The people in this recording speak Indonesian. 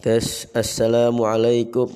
Tes Assalamualaikum.